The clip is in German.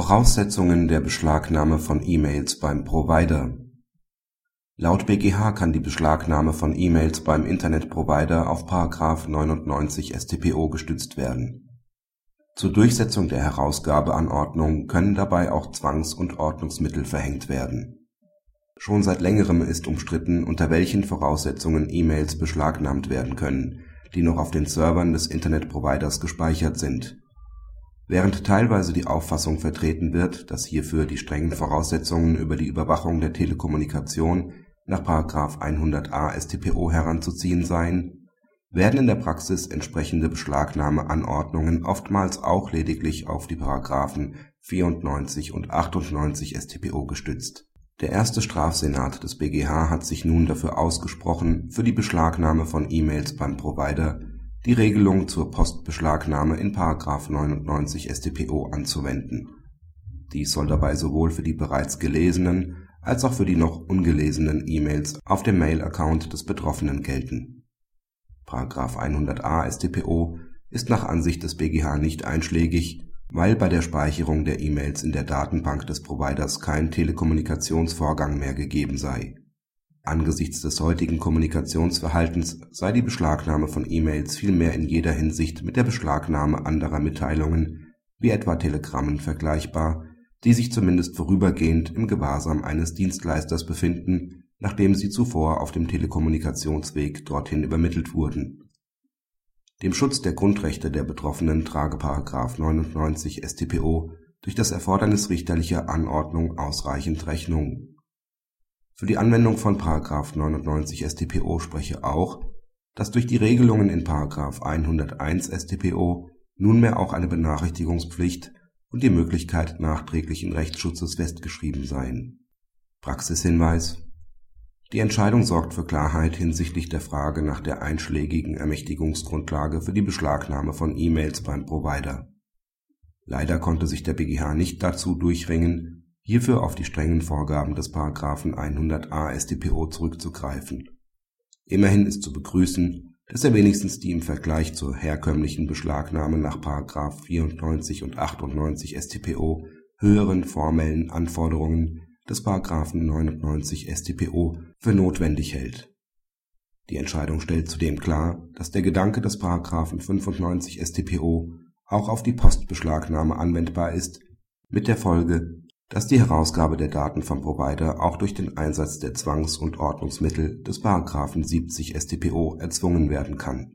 Voraussetzungen der Beschlagnahme von E-Mails beim Provider Laut BgH kann die Beschlagnahme von E-Mails beim Internetprovider auf § 99 StPO gestützt werden. Zur Durchsetzung der Herausgabeanordnung können dabei auch Zwangs - und Ordnungsmittel verhängt werden. Schon seit längerem ist umstritten, unter welchen Voraussetzungen E-Mails beschlagnahmt werden können, die noch auf den Servern des Internetproviders gespeichert sind Während teilweise die Auffassung vertreten wird, dass hierfür die strengen Voraussetzungen über die Überwachung der Telekommunikation nach § 100a StPO heranzuziehen seien, werden in der Praxis entsprechende Beschlagnahmeanordnungen oftmals auch lediglich auf die §§ 94 und 98 StPO gestützt. Der erste Strafsenat des BgH hat sich nun dafür ausgesprochen, für die Beschlagnahme von E-Mails beim Provider die Regelung zur Postbeschlagnahme in § 99 StPO anzuwenden. Dies soll dabei sowohl für die bereits gelesenen als auch für die noch ungelesenen E-Mails auf dem Mail-Account des Betroffenen gelten. § 100a StPO ist nach Ansicht des BgH nicht einschlägig, weil bei der Speicherung der E-Mails in der Datenbank des Providers kein Telekommunikationsvorgang mehr gegeben sei Angesichts des heutigen Kommunikationsverhaltens sei die Beschlagnahme von E-Mails vielmehr in jeder Hinsicht mit der Beschlagnahme anderer Mitteilungen wie etwa Telegrammen vergleichbar, die sich zumindest vorübergehend im Gewahrsam eines Dienstleisters befinden, nachdem sie zuvor auf dem Telekommunikationsweg dorthin übermittelt wurden. Dem Schutz der Grundrechte der Betroffenen trage § 99 StPO durch das Erfordernis richterlicher Anordnung ausreichend Rechnung für die Anwendung von § 99 StPO spreche auch, dass durch die Regelungen in § 101 StPO nunmehr auch eine Benachrichtigungspflicht und die Möglichkeit nachträglichen Rechtsschutzes festgeschrieben seien. Praxishinweis Die Entscheidung sorgt für Klarheit hinsichtlich der Frage nach der einschlägigen Ermächtigungsgrundlage für die Beschlagnahme von E-Mails beim Provider. Leider konnte sich der BgH nicht dazu durchringen hierfür auf die strengen Vorgaben des § 100a StPO zurückzugreifen. Immerhin ist zu begrüßen, dass er wenigstens die im Vergleich zur herkömmlichen Beschlagnahme nach § 94 und 98 StPO höheren formellen Anforderungen des § 99 StPO für notwendig hält. Die Entscheidung stellt zudem klar, dass der Gedanke des § 95 StPO auch auf die Postbeschlagnahme anwendbar ist, mit der Folge dass die Herausgabe der Daten vom Provider auch durch den Einsatz der Zwangs und Ordnungsmittel des § 70 StPO erzwungen werden kann